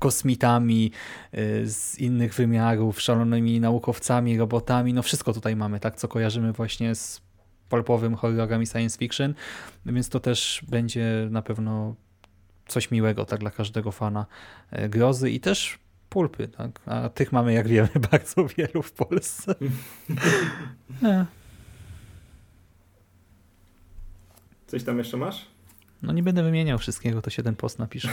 kosmitami y, z innych wymiarów, szalonymi naukowcami, robotami, no wszystko tutaj mamy, tak, co kojarzymy właśnie z polpowym horrorem i science fiction, więc to też będzie na pewno coś miłego tak dla każdego fana y, grozy i też pulpy, tak? a tych mamy jak wiemy bardzo wielu w Polsce. Coś tam jeszcze masz? No nie będę wymieniał wszystkiego, to się ten post napisze.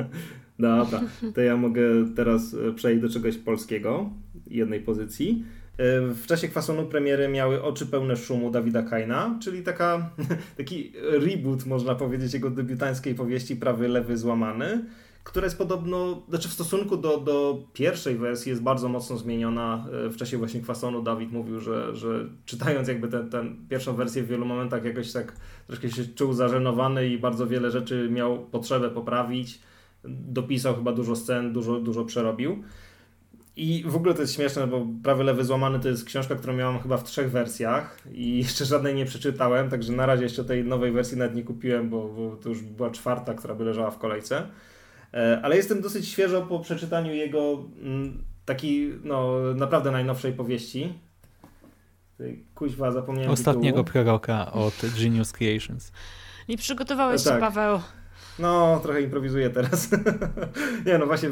Dobra, to ja mogę teraz e, przejść do czegoś polskiego, jednej pozycji. E, w czasie kwasonu premiery miały Oczy pełne szumu Dawida Kaina, czyli taka, taki reboot, można powiedzieć, jego debiutanckiej powieści Prawy Lewy Złamany która jest podobno, znaczy w stosunku do, do pierwszej wersji jest bardzo mocno zmieniona. E, w czasie właśnie kwasonu Dawid mówił, że, że czytając jakby tę pierwszą wersję w wielu momentach jakoś tak troszkę się czuł zażenowany i bardzo wiele rzeczy miał potrzebę poprawić. Dopisał chyba dużo scen, dużo, dużo przerobił. I w ogóle to jest śmieszne, bo Prawy Lewy Złamany to jest książka, którą miałam chyba w trzech wersjach i jeszcze żadnej nie przeczytałem, także na razie jeszcze tej nowej wersji nawet nie kupiłem, bo, bo to już była czwarta, która by leżała w kolejce. E, ale jestem dosyć świeżo po przeczytaniu jego mm, takiej, no, naprawdę najnowszej powieści. Kuźwa, zapomniałem Ostatniego tytułu. proroka od Genius Creations. Nie przygotowałeś no, tak. się, Paweł. No, trochę improwizuję teraz. nie, no właśnie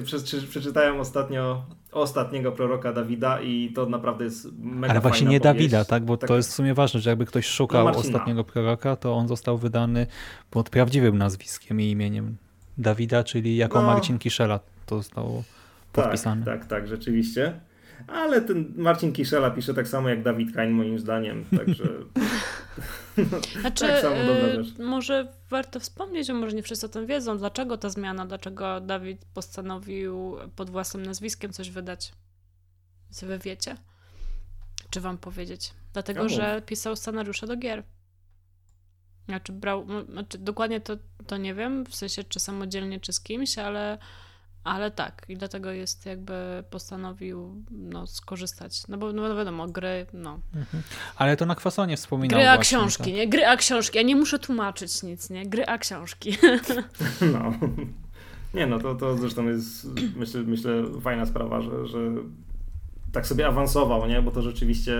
przeczytałem ostatnio ostatniego proroka Dawida i to naprawdę jest mega Ale właśnie nie powieść. Dawida, tak? Bo tak. to jest w sumie ważne, że jakby ktoś szukał no ostatniego proroka, to on został wydany pod prawdziwym nazwiskiem i imieniem Dawida, czyli jako no. Marcin Kiszela to zostało tak, podpisane. Tak, tak, tak, rzeczywiście. Ale ten Marcin Kiszela pisze tak samo jak Dawid Kain moim zdaniem, także... Znaczy, tak samo dobra y, rzecz. może warto wspomnieć, że może nie wszyscy o tym wiedzą, dlaczego ta zmiana, dlaczego Dawid postanowił pod własnym nazwiskiem coś wydać. Co wy wiecie? Czy wam powiedzieć? Dlatego, no że pisał scenariusze do gier. Znaczy brał, znaczy dokładnie to, to nie wiem, w sensie czy samodzielnie, czy z kimś, ale ale tak, i dlatego jest jakby postanowił no, skorzystać. No bo no wiadomo, gry, no. Mhm. Ale to na kwasonie wspominał Gry a właśnie, książki, tak. nie? Gry a książki. Ja nie muszę tłumaczyć nic, nie? Gry a książki. No. Nie no, to, to zresztą jest myślę, myślę fajna sprawa, że, że tak sobie awansował, nie? Bo to rzeczywiście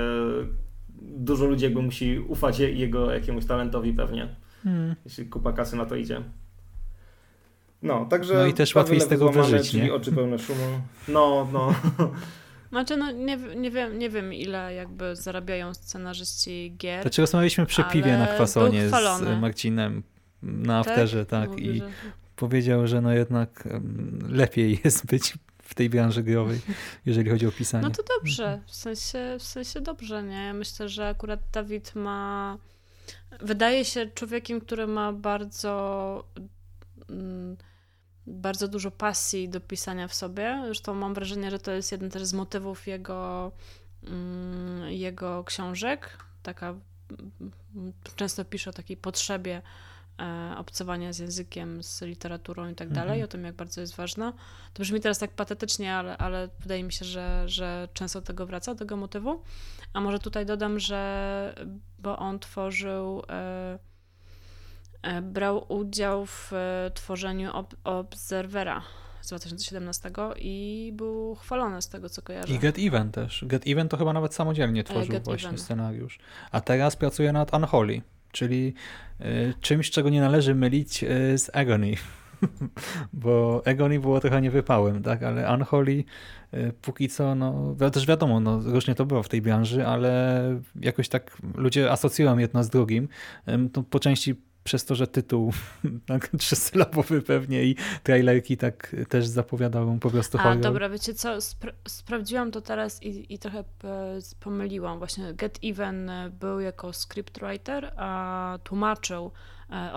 dużo ludzi jakby musi ufać jego jakiemuś talentowi pewnie. Hmm. Jeśli kupa kasy na to idzie. No, także. No i też łatwiej z tego wyżyć, nie? oczy pełne szumu. No, no. Znaczy, no nie, nie, wiem, nie wiem, ile jakby zarabiają scenarzyści gier. Znaczy, rozmawialiśmy przy piwie na kwasonie z Marcinem na tak? afterze, tak, tak i że... powiedział, że no jednak lepiej jest być w tej branży growej, jeżeli chodzi o pisanie. No to dobrze, w sensie, w sensie dobrze, nie? Myślę, że akurat Dawid ma... Wydaje się człowiekiem, który ma bardzo mm, bardzo dużo pasji do pisania w sobie. Zresztą mam wrażenie, że to jest jeden też z motywów jego, mm, jego książek. Taka mm, często pisze o takiej potrzebie obcowania z językiem, z literaturą i tak dalej, mhm. o tym, jak bardzo jest ważna. To brzmi teraz tak patetycznie, ale, ale wydaje mi się, że, że często do tego wraca, do tego motywu. A może tutaj dodam, że bo on tworzył e, E, brał udział w e, tworzeniu ob Observera z 2017 i był chwalony z tego, co kojarzę. I Get Even też. Get Even to chyba nawet samodzielnie e, tworzył Get właśnie Even. scenariusz. A teraz pracuje nad Unholy, czyli y, czymś, czego nie należy mylić y, z Agony. Bo Agony było trochę niewypałem, tak? Ale Unholy y, póki co, no też wiadomo, no, różnie to było w tej branży, ale jakoś tak ludzie asocjują jedno z drugim. To po części przez to, że tytuł tak, trzysylabowy pewnie i trailerki tak też zapowiadają po prostu horror. A dobra, wiecie co, Spra sprawdziłam to teraz i, i trochę pomyliłam. Właśnie Get Even był jako scriptwriter, a tłumaczył e,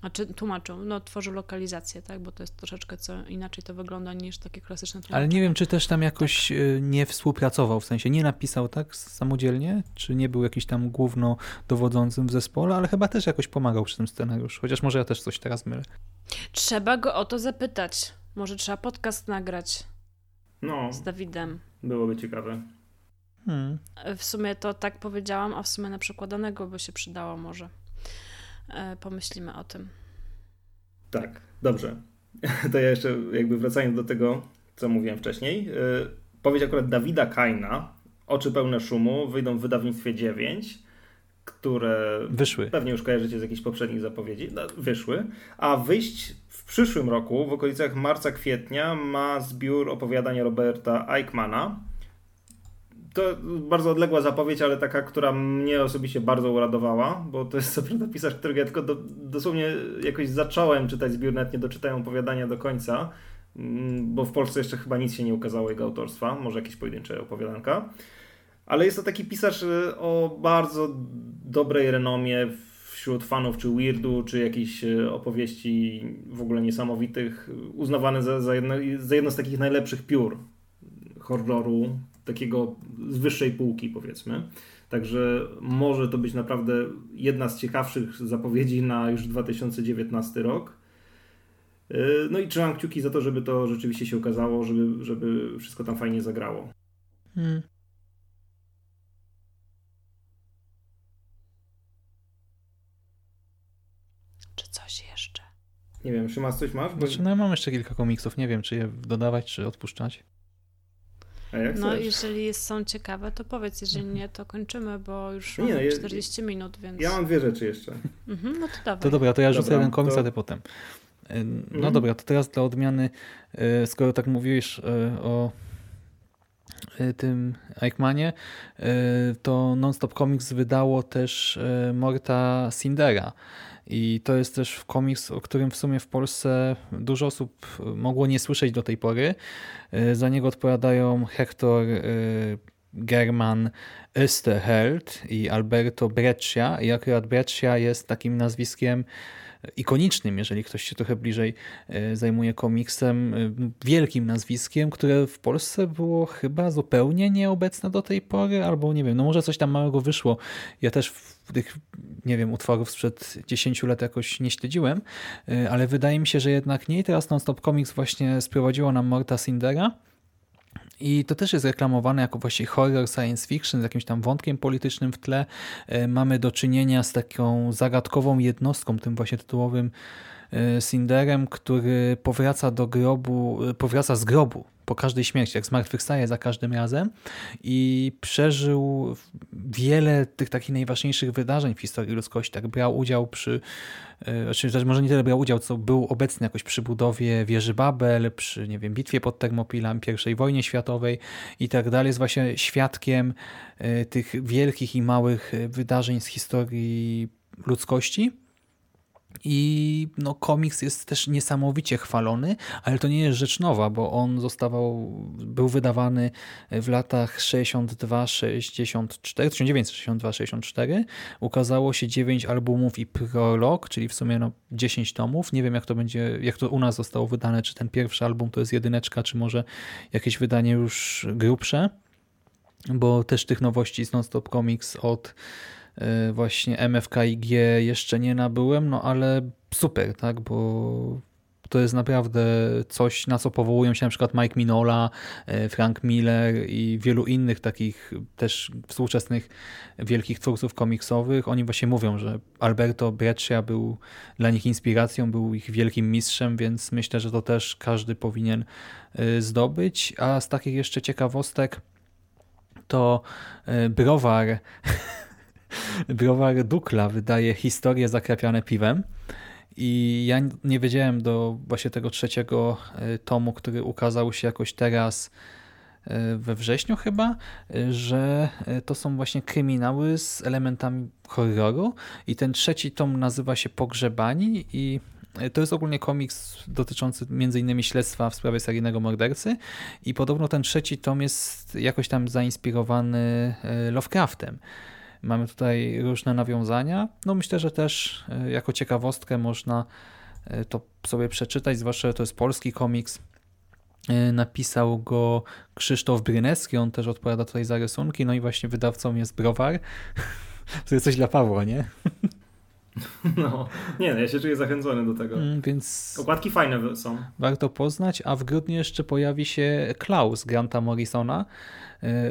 Hmm, znaczy tłumaczą, no tworzył lokalizację, tak, bo to jest troszeczkę co inaczej to wygląda niż takie klasyczne tłumaczenie. Ale nie wiem, czy też tam jakoś tak. nie współpracował, w sensie nie napisał tak samodzielnie, czy nie był jakiś tam główno dowodzącym w zespole, ale chyba też jakoś pomagał przy tym scenariuszu, chociaż może ja też coś teraz mylę. Trzeba go o to zapytać. Może trzeba podcast nagrać. No. Z Dawidem. Byłoby ciekawe. Hmm. W sumie to tak powiedziałam, a w sumie na przykładanego by się przydało może. E, pomyślimy o tym. Tak, dobrze. To ja jeszcze jakby wracając do tego, co mówiłem wcześniej. E, powieść akurat Dawida Kaina, Oczy pełne szumu, wyjdą w wydawnictwie 9, które wyszły. Pewnie już kojarzycie z jakichś poprzednich zapowiedzi. No, wyszły. A wyjść w przyszłym roku, w okolicach marca-kwietnia, ma zbiór opowiadania Roberta Eichmana to bardzo odległa zapowiedź, ale taka, która mnie osobiście bardzo uradowała, bo to jest co prawda pisarz, którego ja tylko do, dosłownie jakoś zacząłem czytać zbiór, nawet nie doczytałem opowiadania do końca, mm, bo w Polsce jeszcze chyba nic się nie ukazało jego autorstwa, może jakieś pojedyncze opowiadanka. Ale jest to taki pisarz y, o bardzo dobrej renomie wśród fanów czy weirdu, czy jakichś y, opowieści w ogóle niesamowitych, uznawany za, za, jedno, za jedno z takich najlepszych piór horroru takiego z wyższej półki, powiedzmy. Także może to być naprawdę jedna z ciekawszych zapowiedzi na już 2019 rok. No i trzymam kciuki za to, żeby to rzeczywiście się okazało, żeby, żeby wszystko tam fajnie zagrało. Hmm. Czy coś jeszcze? Nie wiem, Szymas, coś masz? Bo... Znaczy, no ja mam jeszcze kilka komiksów, nie wiem, czy je dodawać, czy odpuszczać. No, chcesz? jeżeli są ciekawe, to powiedz, jeżeli mhm. nie, to kończymy, bo już nie, mamy 40 minut, więc... Ja mam dwie rzeczy jeszcze. Mhm, no to dawaj. To dobra, to ja rzucę jeden komiks, to... a ty potem. No mhm. dobra, to teraz dla odmiany, e, skoro tak mówiłeś e, o tym Eichmanie, to Nonstop Comics wydało też Morta Sindera. I to jest też komiks, o którym w sumie w Polsce dużo osób mogło nie słyszeć do tej pory. Za niego odpowiadają Hector German Österheld i Alberto Breccia. I akurat Breccia jest takim nazwiskiem ikonicznym, jeżeli ktoś się trochę bliżej zajmuje komiksem, wielkim nazwiskiem, które w Polsce było chyba zupełnie nieobecne do tej pory, albo nie wiem, no może coś tam małego wyszło. Ja też tych, nie wiem, utworów sprzed 10 lat jakoś nie śledziłem, e, ale wydaje mi się, że jednak nie. I teraz Non-Stop Comics właśnie sprowadziło nam Morta Sindera, i to też jest reklamowane jako właśnie horror science fiction z jakimś tam wątkiem politycznym w tle. E, mamy do czynienia z taką zagadkową jednostką, tym właśnie tytułowym Cinderem, który powraca do grobu, powraca z grobu po każdej śmierci, jak zmartwychwstaje za każdym razem i przeżył wiele tych takich najważniejszych wydarzeń w historii ludzkości. Tak brał udział przy, znaczy też może nie tyle brał udział, co był obecny jakoś przy budowie wieży Babel, przy nie wiem, bitwie pod Termopilami, I wojnie światowej i tak dalej. Jest właśnie świadkiem e, tych wielkich i małych wydarzeń z historii ludzkości i no, komiks jest też niesamowicie chwalony, ale to nie jest rzecz nowa, bo on zostawał, był wydawany w latach 62-64, 1962-64. Ukazało się 9 albumów i prolog, czyli w sumie no 10 tomów. Nie wiem jak to będzie, jak to u nas zostało wydane, czy ten pierwszy album to jest jedyneczka, czy może jakieś wydanie już grubsze, bo też tych nowości z Nonstop Comics od właśnie MFKIG jeszcze nie nabyłem, no ale super, tak, bo to jest naprawdę coś, na co powołują się na przykład Mike Minola, y, Frank Miller i wielu innych takich też współczesnych wielkich twórców komiksowych. Oni właśnie mówią, że Alberto Breccia był dla nich inspiracją, był ich wielkim mistrzem, więc myślę, że to też każdy powinien y, zdobyć. A z takich jeszcze ciekawostek to browar browar Dukla wydaje historie zakrapiane piwem. I ja nie wiedziałem do właśnie tego trzeciego e, tomu, który ukazał się jakoś teraz e, we wrześniu chyba, e, że to są właśnie kryminały z elementami horroru i ten trzeci tom nazywa się Pogrzebani i to jest ogólnie komiks dotyczący m.in. śledztwa w sprawie seryjnego mordercy i podobno ten trzeci tom jest jakoś tam zainspirowany Lovecraftem. Mamy tutaj różne nawiązania. No myślę, że też e, jako ciekawostkę można e, to sobie przeczytać, zwłaszcza, że to jest polski komiks. E, napisał go Krzysztof Brynecki, on też odpowiada tutaj za rysunki, no i właśnie wydawcą jest Browar. To jest coś dla Pawła, nie? No, nie, no, ja się czuję zachęcony do tego. Mm, więc Okładki fajne są. Warto poznać, a w grudniu jeszcze pojawi się Klaus Granta Morrisona,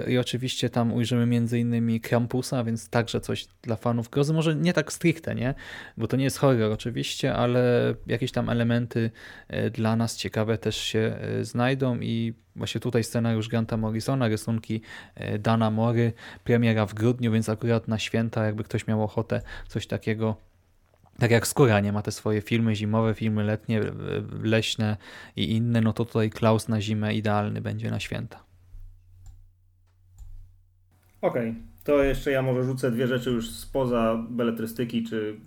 i oczywiście tam ujrzymy innymi Krampusa, więc także coś dla fanów grozy. Może nie tak stricte, nie? Bo to nie jest horror oczywiście, ale jakieś tam elementy e, dla nas ciekawe też się e, znajdą i właśnie tutaj scenariusz Granta Morrisona, rysunki e, Dana Mory, premiera w grudniu, więc akurat na święta, jakby ktoś miał ochotę coś takiego tak jak Skóra nie ma te swoje filmy zimowe, filmy letnie, leśne i inne, no to tutaj Klaus na zimę idealny będzie na święta. Okej, okay. to jeszcze ja może rzucę dwie rzeczy już spoza beletrystyki czy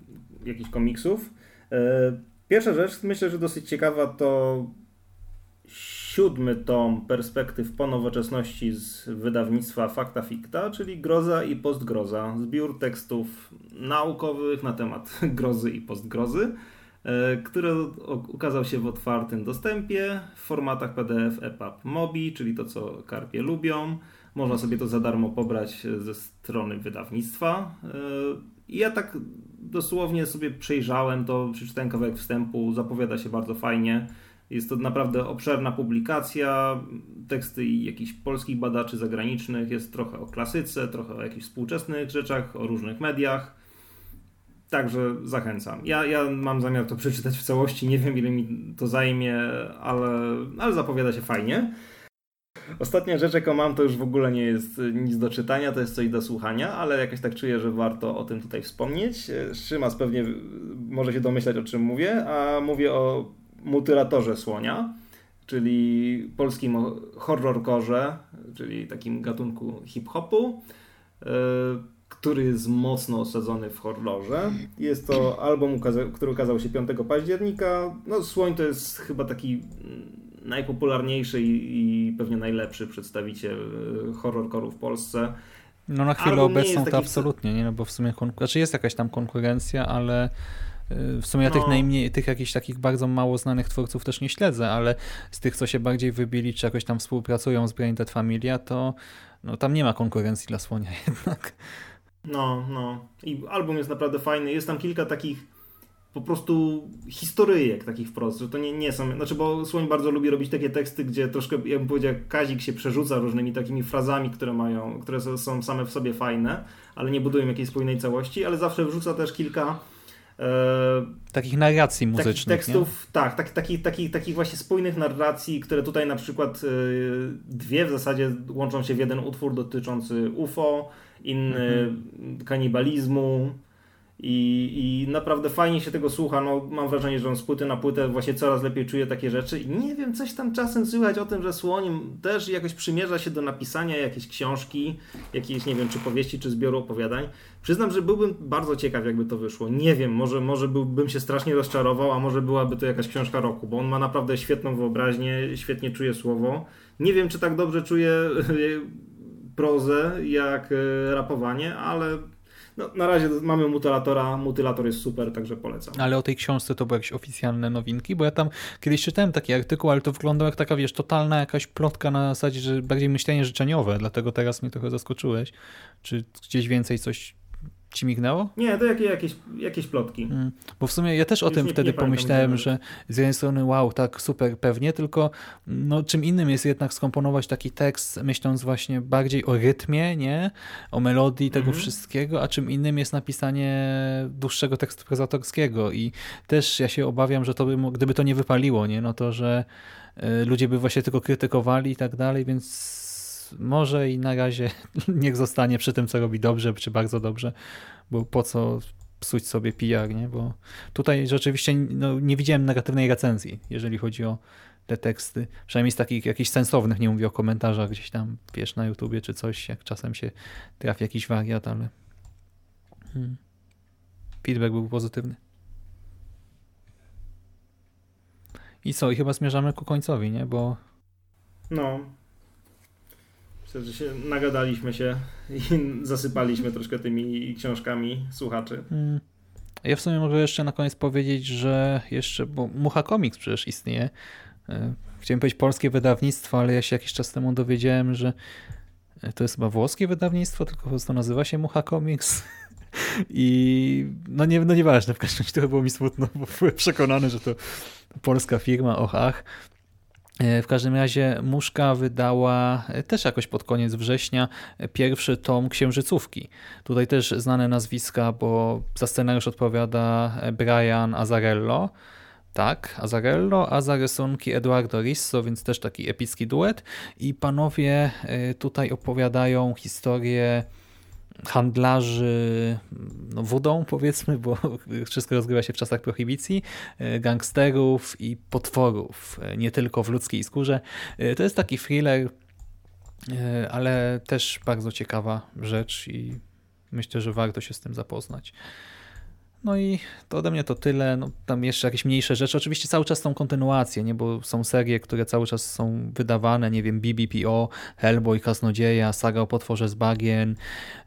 jakichś komiksów. E, pierwsza rzecz, myślę, że dosyć ciekawa, to siódmy tom perspektyw po nowoczesności z wydawnictwa Fakta Ficta, czyli Groza i Postgroza. Zbiór tekstów naukowych na temat grozy i postgrozy, e, który ukazał się w otwartym dostępie w formatach PDF, EPUB, MOBI, czyli to co karpie lubią. Można sobie to za darmo pobrać ze strony wydawnictwa. I ja tak dosłownie sobie przejrzałem to, przeczytałem kawałek wstępu, zapowiada się bardzo fajnie. Jest to naprawdę obszerna publikacja, teksty jakichś polskich badaczy zagranicznych, jest trochę o klasyce, trochę o jakichś współczesnych rzeczach, o różnych mediach. Także zachęcam. Ja, ja mam zamiar to przeczytać w całości, nie wiem ile mi to zajmie, ale, ale zapowiada się fajnie. Ostatnia rzecz, jaką mam, to już w ogóle nie jest nic do czytania, to jest coś do słuchania, ale jakoś tak czuję, że warto o tym tutaj wspomnieć. Szymas pewnie może się domyślać, o czym mówię, a mówię o mutylatorze słonia, czyli polskim horrorkorze, czyli takim gatunku hip-hopu, e, który jest mocno osadzony w horrorze. Jest to album, który ukazał się 5 października. No, Słoń to jest chyba taki mm, najpopularniejszy i, i pewnie najlepszy przedstawiciel e, horrorkoru w Polsce. No na chwilę obecną to absolutnie, nie? No bo w sumie znaczy jest jakaś tam konkurencja, ale w sumie ja no. tych najmniej, tych jakichś takich bardzo mało znanych twórców też nie śledzę, ale z tych, co się bardziej wybili, czy jakoś tam współpracują z Brain Dead Familia, to no, tam nie ma konkurencji dla Słonia jednak. No, no. I album jest naprawdę fajny. Jest tam kilka takich po prostu historyjek takich wprost, że to nie, nie są, znaczy bo Słoń bardzo lubi robić takie teksty, gdzie troszkę, ja bym powiedział, Kazik się przerzuca różnymi takimi frazami, które mają, które są same w sobie fajne, ale nie budują jakiejś spójnej całości, ale zawsze wrzuca też kilka E, takich narracji muzycznych. Takich tekstów, nie? tak, tak, takich, takich, takich właśnie spójnych narracji, które tutaj na przykład e, dwie w zasadzie łączą się w jeden utwór dotyczący UFO, inny mhm. kanibalizmu, i, I naprawdę fajnie się tego słucha. No, mam wrażenie, że on z płyty na płytę właśnie coraz lepiej czuje takie rzeczy. I nie wiem, coś tam czasem słychać o tym, że Słoń też jakoś przymierza się do napisania jakiejś książki, jakiejś, nie wiem, czy powieści, czy zbioru opowiadań. Przyznam, że byłbym bardzo ciekaw, jakby to wyszło. Nie wiem, może, może byłbym się strasznie rozczarował, a może byłaby to jakaś książka roku, bo on ma naprawdę świetną wyobraźnię, świetnie czuje słowo. Nie wiem, czy tak dobrze czuje prozę jak e, rapowanie, ale no, na razie mamy mutylatora, mutylator jest super, także polecam. Ale o tej książce to były jakieś oficjalne nowinki, bo ja tam kiedyś czytałem taki artykuł, ale to wyglądało jak taka, wiesz, totalna jakaś plotka na zasadzie, że bardziej myślenie życzeniowe, dlatego teraz mnie trochę zaskoczyłeś. Czy gdzieś więcej coś ci mignęło? Nie, to jakieś, jakieś, jakieś plotki. Mm, bo w sumie ja też o tym nie, wtedy nie pomyślałem, że z jednej strony wow, tak super pewnie, tylko no, czym innym jest jednak skomponować taki tekst, myśląc właśnie bardziej o rytmie, nie? O melodii tego mhm. wszystkiego, a czym innym jest napisanie dłuższego tekstu prezatorskiego i też ja się obawiam, że to by, gdyby to nie wypaliło, nie? No to, że y, ludzie by właśnie tylko krytykowali i tak dalej, więc może i na razie niech zostanie przy tym, co robi dobrze, czy bardzo dobrze, bo po co psuć sobie PR, nie? Bo tutaj rzeczywiście no, nie widziałem negatywnej recenzji, jeżeli chodzi o te teksty, przynajmniej z takich jakichś sensownych, nie mówię o komentarzach gdzieś tam, wiesz, na YouTubie czy coś, jak czasem się trafi jakiś wariat, ale hmm. feedback był pozytywny. I co? I chyba zmierzamy ku końcowi, nie? Bo no, Myślę, się nagadaliśmy się i zasypaliśmy troszkę tymi książkami słuchaczy. Hmm. Ja w sumie mogę jeszcze na koniec powiedzieć, że jeszcze, bo Mucha Comics przecież istnieje. E, chciałem powiedzieć polskie wydawnictwo, ale ja się jakiś czas temu dowiedziałem, że e, to jest chyba włoskie wydawnictwo, tylko po prostu nazywa się Mucha Comics. I no, nie, no nieważne, w każdym razie to było mi smutno, bo byłem przekonany, że to polska firma, och ach. E, w każdym razie Muszka wydała e, też jakoś pod koniec września e, pierwszy tom Księżycówki. Tutaj też znane nazwiska, bo za scenariusz odpowiada Brian Azarello. Tak, Azarello, a za rysunki Eduardo Risso, więc też taki epicki duet. I panowie tutaj opowiadają historię handlarzy no, wodą, powiedzmy, bo wszystko rozgrywa się w czasach prohibicji, e, gangsterów i potworów, e, nie tylko w ludzkiej skórze. E, to jest taki thriller, ale też bardzo ciekawa rzecz i myślę, że warto się z tym zapoznać. No i to ode mnie to tyle. No, tam jeszcze jakieś mniejsze rzeczy. Oczywiście cały czas są kontynuacje, nie? bo są serie, które cały czas są wydawane. Nie wiem, BBPO, Hellboy, Kasnodzieja, Saga o potworze z bagien,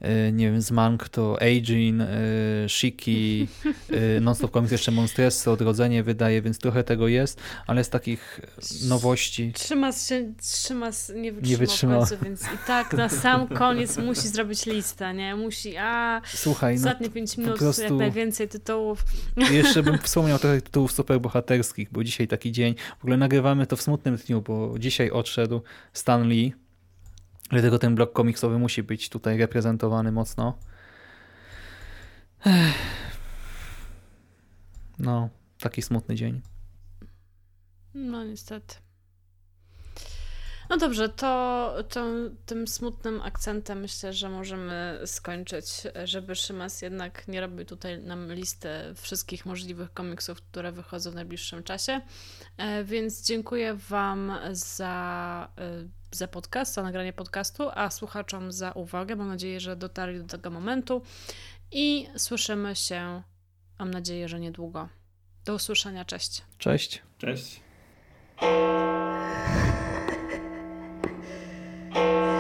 y, nie wiem, z Mank to Aging, y, Shiki, y, Nonstop Comics jeszcze Monstresy, Odrodzenie wydaje, więc trochę tego jest, ale z takich nowości... Trzymas się, Trzymas nie wytrzymał, nie wytrzymał. Końcu, więc i tak na sam koniec musi zrobić listę, nie? Musi, a Słuchaj, no ostatnie no, 5 minut prostu... jak najwięcej więcej tytułów. Jeszcze bym wspomniał trochę tytułów superbohaterskich, bo dzisiaj taki dzień. W ogóle nagrywamy to w smutnym dniu, bo dzisiaj odszedł Stan Lee. Dlatego ten blok komiksowy musi być tutaj reprezentowany mocno. No, taki smutny dzień. No niestety. No dobrze, to, to tym smutnym akcentem myślę, że możemy skończyć, żeby Szymas jednak nie robił tutaj nam listy wszystkich możliwych komiksów, które wychodzą w najbliższym czasie. E, więc dziękuję Wam za, e, za podcast, za nagranie podcastu, a słuchaczom za uwagę. Mam nadzieję, że dotarli do tego momentu i słyszymy się, mam nadzieję, że niedługo. Do usłyszenia, cześć. Cześć. Cześć. Thank you.